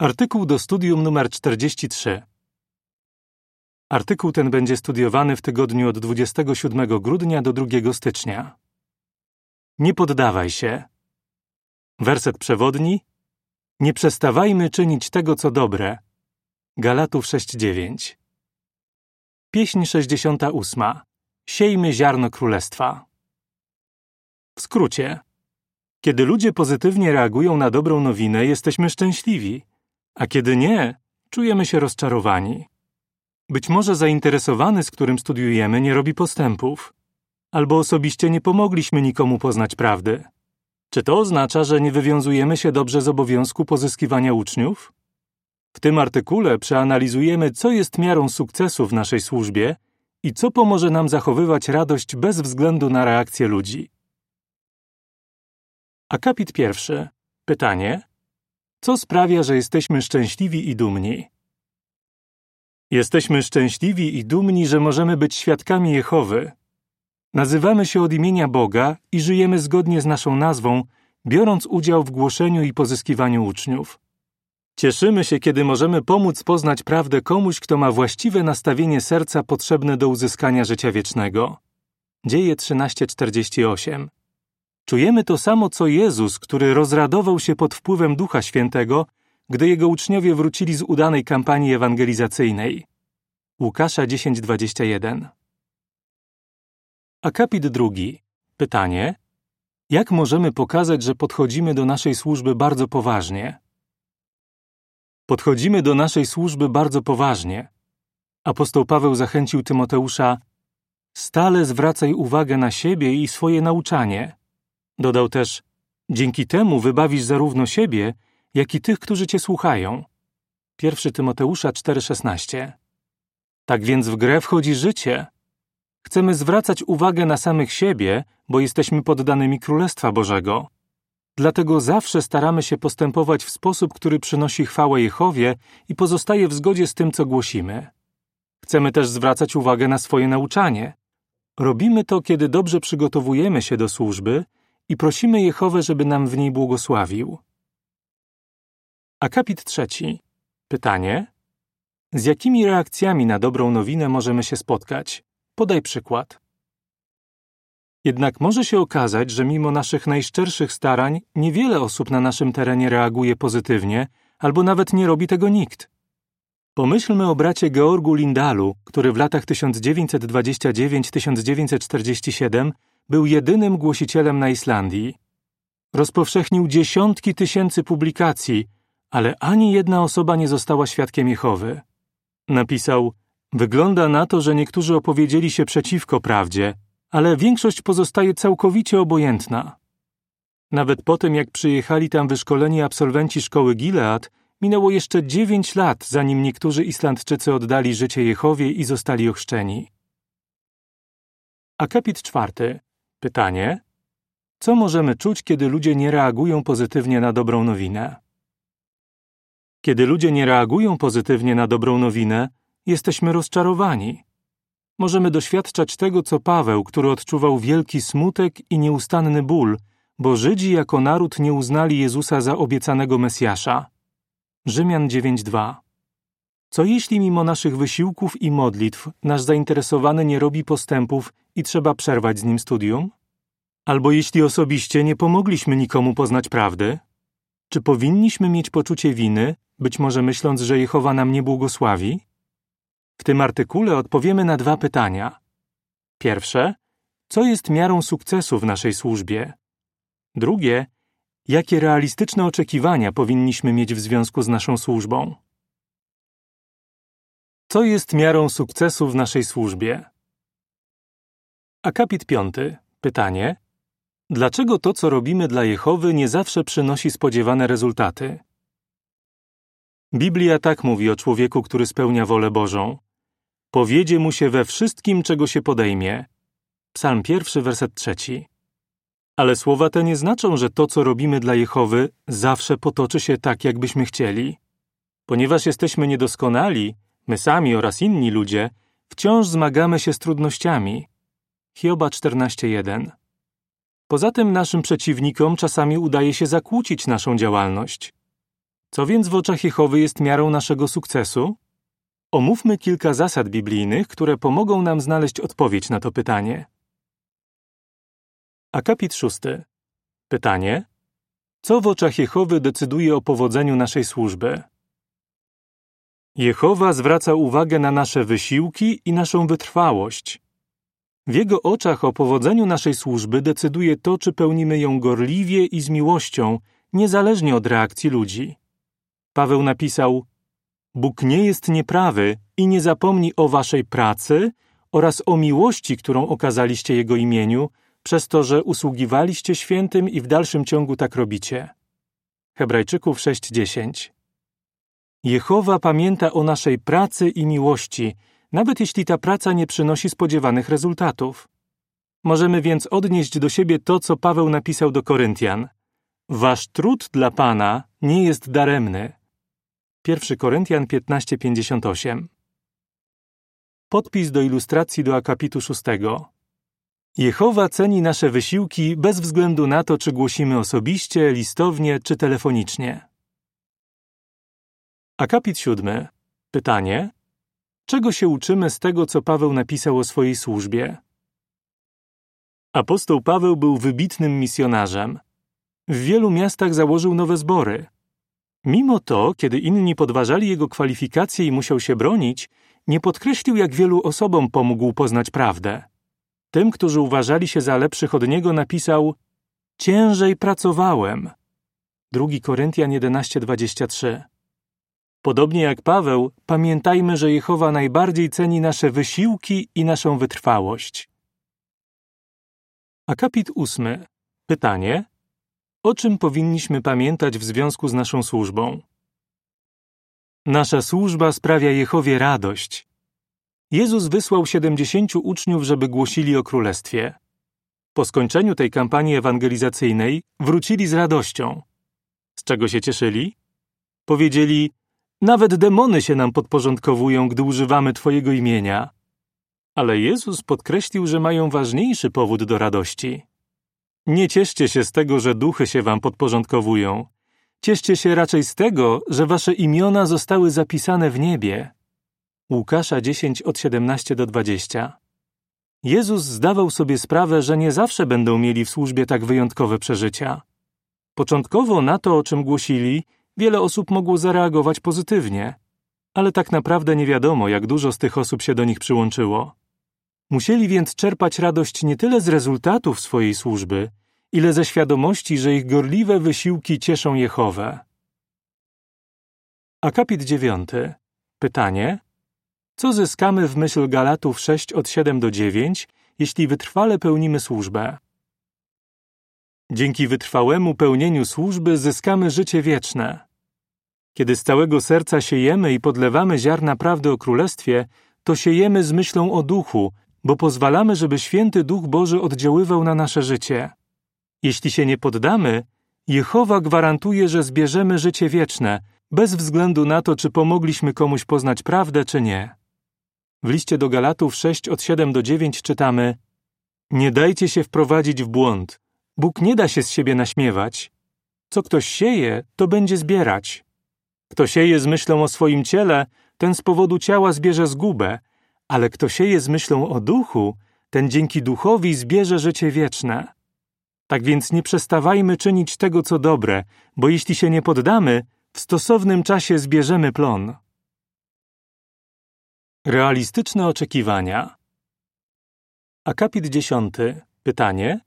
Artykuł do studium numer 43. Artykuł ten będzie studiowany w tygodniu od 27 grudnia do 2 stycznia. Nie poddawaj się. Werset przewodni. Nie przestawajmy czynić tego, co dobre. Galatów 6:9. Pieśń 68. Siejmy ziarno królestwa. W skrócie. Kiedy ludzie pozytywnie reagują na dobrą nowinę, jesteśmy szczęśliwi, a kiedy nie, czujemy się rozczarowani. Być może zainteresowany, z którym studiujemy, nie robi postępów, albo osobiście nie pomogliśmy nikomu poznać prawdy. Czy to oznacza, że nie wywiązujemy się dobrze z obowiązku pozyskiwania uczniów? W tym artykule przeanalizujemy, co jest miarą sukcesu w naszej służbie i co pomoże nam zachowywać radość bez względu na reakcję ludzi. Akapit pierwszy. Pytanie: Co sprawia, że jesteśmy szczęśliwi i dumni? Jesteśmy szczęśliwi i dumni, że możemy być świadkami Jehowy. Nazywamy się od imienia Boga i żyjemy zgodnie z naszą nazwą, biorąc udział w głoszeniu i pozyskiwaniu uczniów. Cieszymy się, kiedy możemy pomóc poznać prawdę komuś, kto ma właściwe nastawienie serca potrzebne do uzyskania życia wiecznego. Dzieje 13:48. Czujemy to samo co Jezus, który rozradował się pod wpływem Ducha Świętego, gdy jego uczniowie wrócili z udanej kampanii ewangelizacyjnej. Łukasza 10:21. Akapit drugi. Pytanie: Jak możemy pokazać, że podchodzimy do naszej służby bardzo poważnie? Podchodzimy do naszej służby bardzo poważnie. Apostoł Paweł zachęcił Tymoteusza: Stale zwracaj uwagę na siebie i swoje nauczanie. Dodał też: Dzięki temu wybawisz zarówno siebie, jak i tych, którzy cię słuchają. 1 Tymoteusza 4:16. Tak więc w grę wchodzi życie. Chcemy zwracać uwagę na samych siebie, bo jesteśmy poddanymi Królestwa Bożego. Dlatego zawsze staramy się postępować w sposób, który przynosi chwałę Jehowie i pozostaje w zgodzie z tym, co głosimy. Chcemy też zwracać uwagę na swoje nauczanie. Robimy to, kiedy dobrze przygotowujemy się do służby i prosimy Jehowę, żeby nam w niej błogosławił. Akapit trzeci. Pytanie: Z jakimi reakcjami na dobrą nowinę możemy się spotkać? Podaj przykład. Jednak może się okazać, że mimo naszych najszczerszych starań niewiele osób na naszym terenie reaguje pozytywnie, albo nawet nie robi tego nikt. Pomyślmy o bracie Georgu Lindalu, który w latach 1929-1947 był jedynym głosicielem na Islandii. Rozpowszechnił dziesiątki tysięcy publikacji, ale ani jedna osoba nie została świadkiem Jehowy. Napisał: Wygląda na to, że niektórzy opowiedzieli się przeciwko prawdzie, ale większość pozostaje całkowicie obojętna. Nawet po tym, jak przyjechali tam wyszkoleni absolwenci szkoły Gilead, minęło jeszcze dziewięć lat, zanim niektórzy Islandczycy oddali życie Jehowie i zostali ochrzczeni. Akapit czwarty. Pytanie: Co możemy czuć, kiedy ludzie nie reagują pozytywnie na dobrą nowinę? Kiedy ludzie nie reagują pozytywnie na dobrą nowinę, jesteśmy rozczarowani. Możemy doświadczać tego, co Paweł, który odczuwał wielki smutek i nieustanny ból, bo Żydzi jako naród nie uznali Jezusa za obiecanego Mesjasza. Rzymian 9:2 Co jeśli mimo naszych wysiłków i modlitw nasz zainteresowany nie robi postępów i trzeba przerwać z nim studium? Albo jeśli osobiście nie pomogliśmy nikomu poznać prawdy? Czy powinniśmy mieć poczucie winy, być może myśląc, że Jehowa nam nie błogosławi? W tym artykule odpowiemy na dwa pytania. Pierwsze, co jest miarą sukcesu w naszej służbie? Drugie, jakie realistyczne oczekiwania powinniśmy mieć w związku z naszą służbą? Co jest miarą sukcesu w naszej służbie? Akapit piąty. Pytanie: Dlaczego to, co robimy dla Jehowy, nie zawsze przynosi spodziewane rezultaty? Biblia tak mówi o człowieku, który spełnia wolę Bożą. Powiedzie mu się we wszystkim, czego się podejmie. Psalm pierwszy, werset trzeci. Ale słowa te nie znaczą, że to, co robimy dla Jehowy, zawsze potoczy się tak, jakbyśmy chcieli. Ponieważ jesteśmy niedoskonali, my sami oraz inni ludzie, wciąż zmagamy się z trudnościami. Hioba 14:1. Poza tym naszym przeciwnikom czasami udaje się zakłócić naszą działalność. Co więc w oczach Jehowy jest miarą naszego sukcesu? Omówmy kilka zasad biblijnych, które pomogą nam znaleźć odpowiedź na to pytanie. Akapit szósty. Pytanie: Co w oczach Jehowy decyduje o powodzeniu naszej służby? Jehowa zwraca uwagę na nasze wysiłki i naszą wytrwałość. W Jego oczach o powodzeniu naszej służby decyduje to, czy pełnimy ją gorliwie i z miłością, niezależnie od reakcji ludzi. Paweł napisał: Bóg nie jest nieprawy i nie zapomni o waszej pracy oraz o miłości, którą okazaliście Jego imieniu, przez to, że usługiwaliście świętym i w dalszym ciągu tak robicie. Hebrajczyków 6:10 Jehowa pamięta o naszej pracy i miłości, nawet jeśli ta praca nie przynosi spodziewanych rezultatów. Możemy więc odnieść do siebie to, co Paweł napisał do Koryntian. Wasz trud dla Pana nie jest daremny. 1 Koryntian 15:58 Podpis do ilustracji do akapitu 6. Jehowa ceni nasze wysiłki bez względu na to, czy głosimy osobiście, listownie czy telefonicznie. Akapit 7. Pytanie: Czego się uczymy z tego, co Paweł napisał o swojej służbie? Apostoł Paweł był wybitnym misjonarzem. W wielu miastach założył nowe zbory. Mimo to, kiedy inni podważali jego kwalifikacje i musiał się bronić, nie podkreślił, jak wielu osobom pomógł poznać prawdę. Tym, którzy uważali się za lepszych od niego, napisał: Ciężej pracowałem. 2 Koryntian 11:23. Podobnie jak Paweł, pamiętajmy, że Jehowa najbardziej ceni nasze wysiłki i naszą wytrwałość. Akapit ósmy. Pytanie: O czym powinniśmy pamiętać w związku z naszą służbą? Nasza służba sprawia Jehowie radość. Jezus wysłał siedemdziesięciu uczniów, żeby głosili o królestwie. Po skończeniu tej kampanii ewangelizacyjnej wrócili z radością. Z czego się cieszyli? Powiedzieli: Nawet demony się nam podporządkowują, gdy używamy Twojego imienia. Ale Jezus podkreślił, że mają ważniejszy powód do radości. Nie cieszcie się z tego, że duchy się wam podporządkowują. Cieszcie się raczej z tego, że wasze imiona zostały zapisane w niebie. Łukasza 10 od 17 do 20. Jezus zdawał sobie sprawę, że nie zawsze będą mieli w służbie tak wyjątkowe przeżycia. Początkowo na to, o czym głosili, wiele osób mogło zareagować pozytywnie, ale tak naprawdę nie wiadomo, jak dużo z tych osób się do nich przyłączyło. Musieli więc czerpać radość nie tyle z rezultatów swojej służby, ile ze świadomości, że ich gorliwe wysiłki cieszą Jehowę. Akapit 9. Pytanie: Co zyskamy w myśl Galatów 6 od 7 do 9, jeśli wytrwale pełnimy służbę? Dzięki wytrwałemu pełnieniu służby zyskamy życie wieczne. Kiedy z całego serca siejemy i podlewamy ziarna prawdy o Królestwie, to siejemy z myślą o duchu, bo pozwalamy, żeby święty Duch Boży oddziaływał na nasze życie. Jeśli się nie poddamy, Jehowa gwarantuje, że zbierzemy życie wieczne, bez względu na to, czy pomogliśmy komuś poznać prawdę, czy nie. W liście do Galatów 6 od 7 do 9 czytamy: Nie dajcie się wprowadzić w błąd. Bóg nie da się z siebie naśmiewać. Co ktoś sieje, to będzie zbierać. Kto sieje z myślą o swoim ciele, ten z powodu ciała zbierze zgubę, ale kto sieje z myślą o duchu, ten dzięki duchowi zbierze życie wieczne. Tak więc nie przestawajmy czynić tego, co dobre, bo jeśli się nie poddamy, w stosownym czasie zbierzemy plon. Realistyczne oczekiwania. Akapit 10. Pytanie: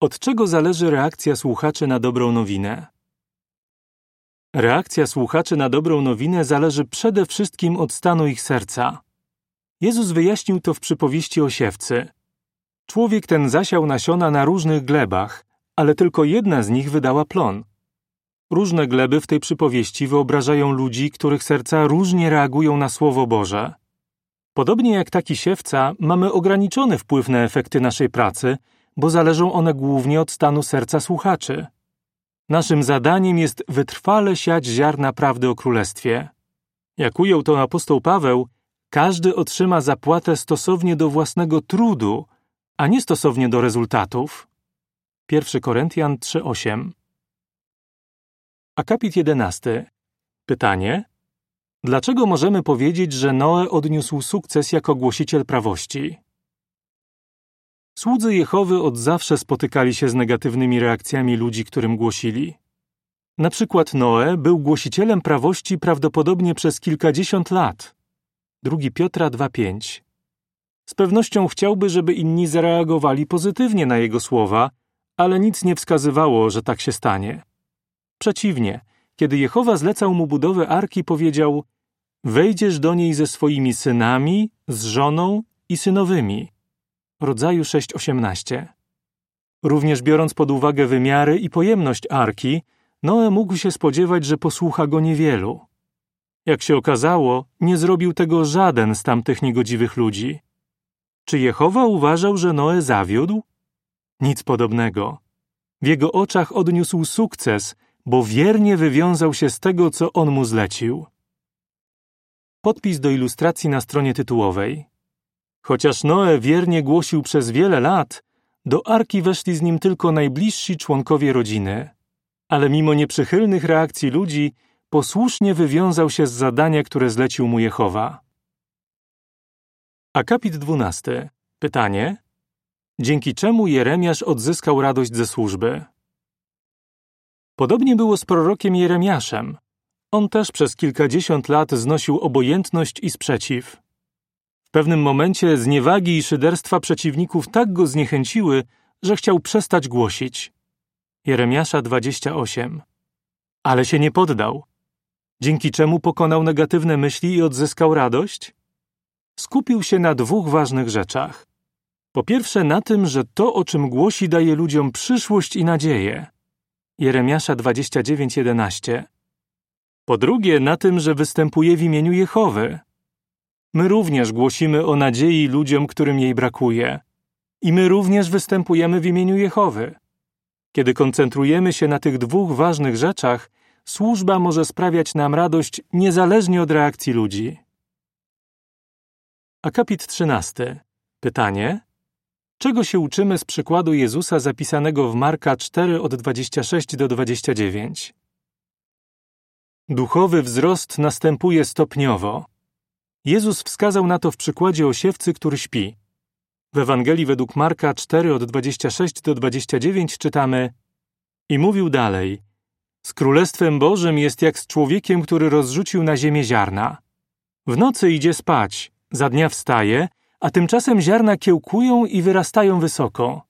Od czego zależy reakcja słuchaczy na dobrą nowinę? Reakcja słuchaczy na dobrą nowinę zależy przede wszystkim od stanu ich serca. Jezus wyjaśnił to w przypowieści o siewcy. Człowiek ten zasiał nasiona na różnych glebach, ale tylko jedna z nich wydała plon. Różne gleby w tej przypowieści wyobrażają ludzi, których serca różnie reagują na Słowo Boże. Podobnie jak taki siewca, mamy ograniczony wpływ na efekty naszej pracy, bo zależą one głównie od stanu serca słuchaczy. Naszym zadaniem jest wytrwale siać ziarna prawdy o Królestwie. Jak ujął to apostoł Paweł, każdy otrzyma zapłatę stosownie do własnego trudu, a nie stosownie do rezultatów. 1 Koryntian 3:8 Akapit 11. Pytanie: Dlaczego możemy powiedzieć, że Noe odniósł sukces jako głosiciel prawości? Słudzy Jehowy od zawsze spotykali się z negatywnymi reakcjami ludzi, którym głosili. Na przykład Noe był głosicielem prawości prawdopodobnie przez kilkadziesiąt lat. 2 Piotra 2:5. Z pewnością chciałby, żeby inni zareagowali pozytywnie na jego słowa, ale nic nie wskazywało, że tak się stanie. Przeciwnie, kiedy Jehowa zlecał mu budowę arki, powiedział: Wejdziesz do niej ze swoimi synami, z żoną i synowymi. Rodzaju 6:18. Również biorąc pod uwagę wymiary i pojemność arki, Noe mógł się spodziewać, że posłucha go niewielu. Jak się okazało, nie zrobił tego żaden z tamtych niegodziwych ludzi. Czy Jehowa uważał, że Noe zawiódł? Nic podobnego. W jego oczach odniósł sukces, bo wiernie wywiązał się z tego, co on mu zlecił. Podpis do ilustracji na stronie tytułowej. Chociaż Noe wiernie głosił przez wiele lat, do arki weszli z nim tylko najbliżsi członkowie rodziny. Ale mimo nieprzychylnych reakcji ludzi, posłusznie wywiązał się z zadania, które zlecił mu Jehowa. Akapit 12. Pytanie: Dzięki czemu Jeremiasz odzyskał radość ze służby? Podobnie było z prorokiem Jeremiaszem. On też przez kilkadziesiąt lat znosił obojętność i sprzeciw. Pewnym momencie zniewagi i szyderstwa przeciwników tak go zniechęciły, że chciał przestać głosić. Jeremiasza 28. Ale się nie poddał. Dzięki czemu pokonał negatywne myśli i odzyskał radość? Skupił się na dwóch ważnych rzeczach. Po pierwsze na tym, że to, o czym głosi, daje ludziom przyszłość i nadzieję. Jeremiasza 29:11. Po drugie na tym, że występuje w imieniu Jehowy. My również głosimy o nadziei ludziom, którym jej brakuje. I my również występujemy w imieniu Jehowy. Kiedy koncentrujemy się na tych dwóch ważnych rzeczach, służba może sprawiać nam radość niezależnie od reakcji ludzi. Akapit 13. Pytanie: Czego się uczymy z przykładu Jezusa zapisanego w Marka 4 od 26 do 29? Duchowy wzrost następuje stopniowo. Jezus wskazał na to w przykładzie osiewcy, który śpi. W Ewangelii według Marka 4 od 26 do 29 czytamy i mówił dalej: Z królestwem Bożym jest jak z człowiekiem, który rozrzucił na ziemię ziarna. W nocy idzie spać, za dnia wstaje, a tymczasem ziarna kiełkują i wyrastają wysoko.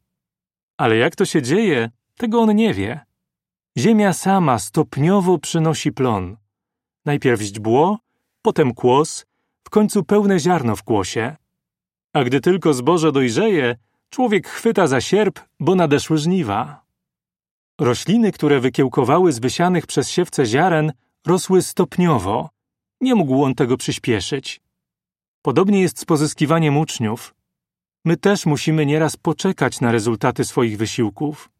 Ale jak to się dzieje, tego on nie wie. Ziemia sama stopniowo przynosi plon. Najpierw źdźbło, potem kłos, w końcu pełne ziarno w kłosie. A gdy tylko zboże dojrzeje, człowiek chwyta za sierp, bo nadeszły żniwa. Rośliny, które wykiełkowały z wysianych przez siewce ziaren, rosły stopniowo. Nie mógł on tego przyspieszyć. Podobnie jest z pozyskiwaniem uczniów. My też musimy nieraz poczekać na rezultaty swoich wysiłków.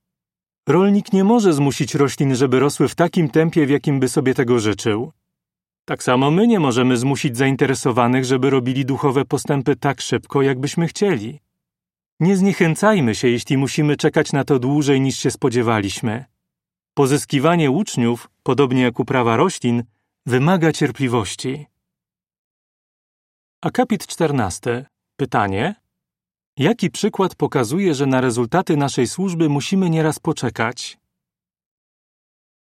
Rolnik nie może zmusić roślin, żeby rosły w takim tempie, w jakim by sobie tego życzył. Tak samo my nie możemy zmusić zainteresowanych, żeby robili duchowe postępy tak szybko, jakbyśmy chcieli. Nie zniechęcajmy się, jeśli musimy czekać na to dłużej niż się spodziewaliśmy. Pozyskiwanie uczniów, podobnie jak uprawa roślin, wymaga cierpliwości. Akapit 14. Pytanie: Jaki przykład pokazuje, że na rezultaty naszej służby musimy nieraz poczekać?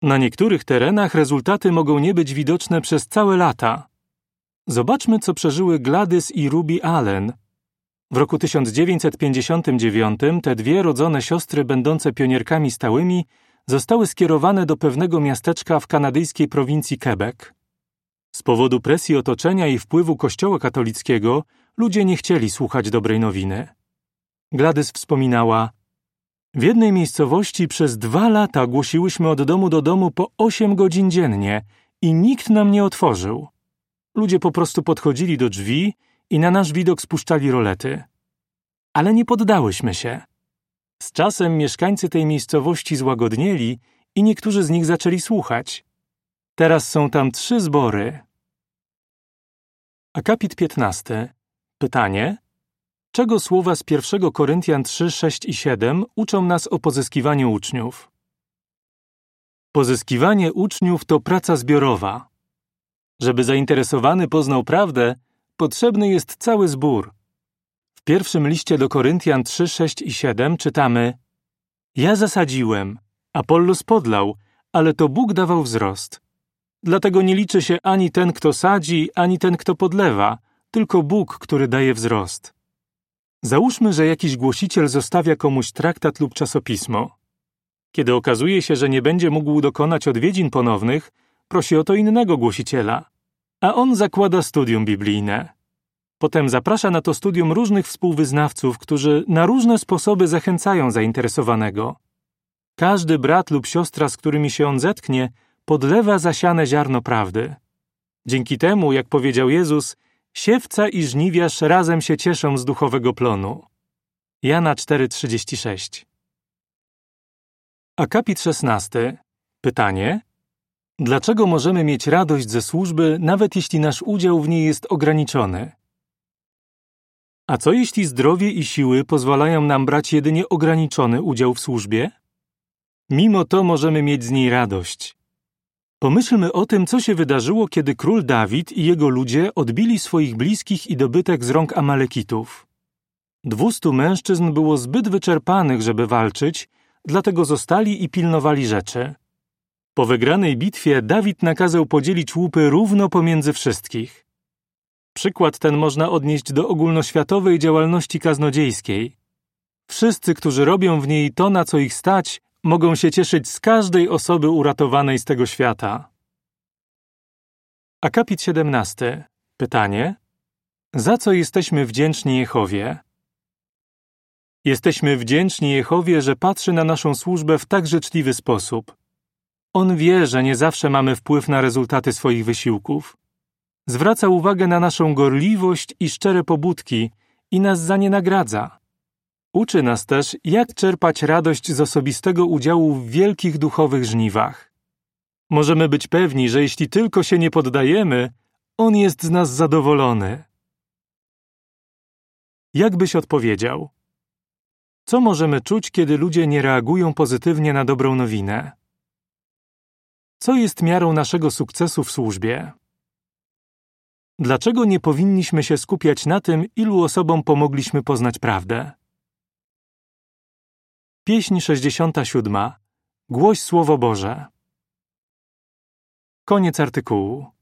Na niektórych terenach rezultaty mogą nie być widoczne przez całe lata. Zobaczmy, co przeżyły Gladys i Ruby Allen. W roku 1959 te dwie rodzone siostry, będące pionierkami stałymi, zostały skierowane do pewnego miasteczka w kanadyjskiej prowincji Quebec. Z powodu presji otoczenia i wpływu Kościoła katolickiego ludzie nie chcieli słuchać dobrej nowiny. Gladys wspominała: W jednej miejscowości przez dwa lata głosiłyśmy od domu do domu po osiem godzin dziennie i nikt nam nie otworzył. Ludzie po prostu podchodzili do drzwi i na nasz widok spuszczali rolety. Ale nie poddałyśmy się. Z czasem mieszkańcy tej miejscowości złagodnieli i niektórzy z nich zaczęli słuchać. Teraz są tam trzy zbory. Akapit 15. Pytanie: Czego słowa z 1 Koryntian 3, 6 i 7 uczą nas o pozyskiwaniu uczniów? Pozyskiwanie uczniów to praca zbiorowa. Żeby zainteresowany poznał prawdę, potrzebny jest cały zbór. W pierwszym liście do Koryntian 3, 6 i 7 czytamy Ja zasadziłem, Apollos podlał, ale to Bóg dawał wzrost. Dlatego nie liczy się ani ten, kto sadzi, ani ten, kto podlewa, tylko Bóg, który daje wzrost. Załóżmy, że jakiś głosiciel zostawia komuś traktat lub czasopismo. Kiedy okazuje się, że nie będzie mógł dokonać odwiedzin ponownych, prosi o to innego głosiciela, a on zakłada studium biblijne. Potem zaprasza na to studium różnych współwyznawców, którzy na różne sposoby zachęcają zainteresowanego. Każdy brat lub siostra, z którymi się on zetknie, podlewa zasiane ziarno prawdy. Dzięki temu, jak powiedział Jezus, siewca i żniwiarz razem się cieszą z duchowego plonu. Jana 4:36 Akapit 16. Pytanie: Dlaczego możemy mieć radość ze służby, nawet jeśli nasz udział w niej jest ograniczony? A co jeśli zdrowie i siły pozwalają nam brać jedynie ograniczony udział w służbie? Mimo to możemy mieć z niej radość. Pomyślmy o tym, co się wydarzyło, kiedy król Dawid i jego ludzie odbili swoich bliskich i dobytek z rąk Amalekitów. Dwustu mężczyzn było zbyt wyczerpanych, żeby walczyć, dlatego zostali i pilnowali rzeczy. Po wygranej bitwie Dawid nakazał podzielić łupy równo pomiędzy wszystkich. Przykład ten można odnieść do ogólnoświatowej działalności kaznodziejskiej. Wszyscy, którzy robią w niej to, na co ich stać, mogą się cieszyć z każdej osoby uratowanej z tego świata. Akapit 17. Pytanie: Za co jesteśmy wdzięczni Jehowie? Jesteśmy wdzięczni Jehowie, że patrzy na naszą służbę w tak życzliwy sposób. On wie, że nie zawsze mamy wpływ na rezultaty swoich wysiłków. Zwraca uwagę na naszą gorliwość i szczere pobudki i nas za nie nagradza. Uczy nas też, jak czerpać radość z osobistego udziału w wielkich duchowych żniwach. Możemy być pewni, że jeśli tylko się nie poddajemy, On jest z nas zadowolony. Jak byś odpowiedział? Co możemy czuć, kiedy ludzie nie reagują pozytywnie na dobrą nowinę? Co jest miarą naszego sukcesu w służbie? Dlaczego nie powinniśmy się skupiać na tym, ilu osobom pomogliśmy poznać prawdę? Pieśń 67. Głoś Słowo Boże. Koniec artykułu.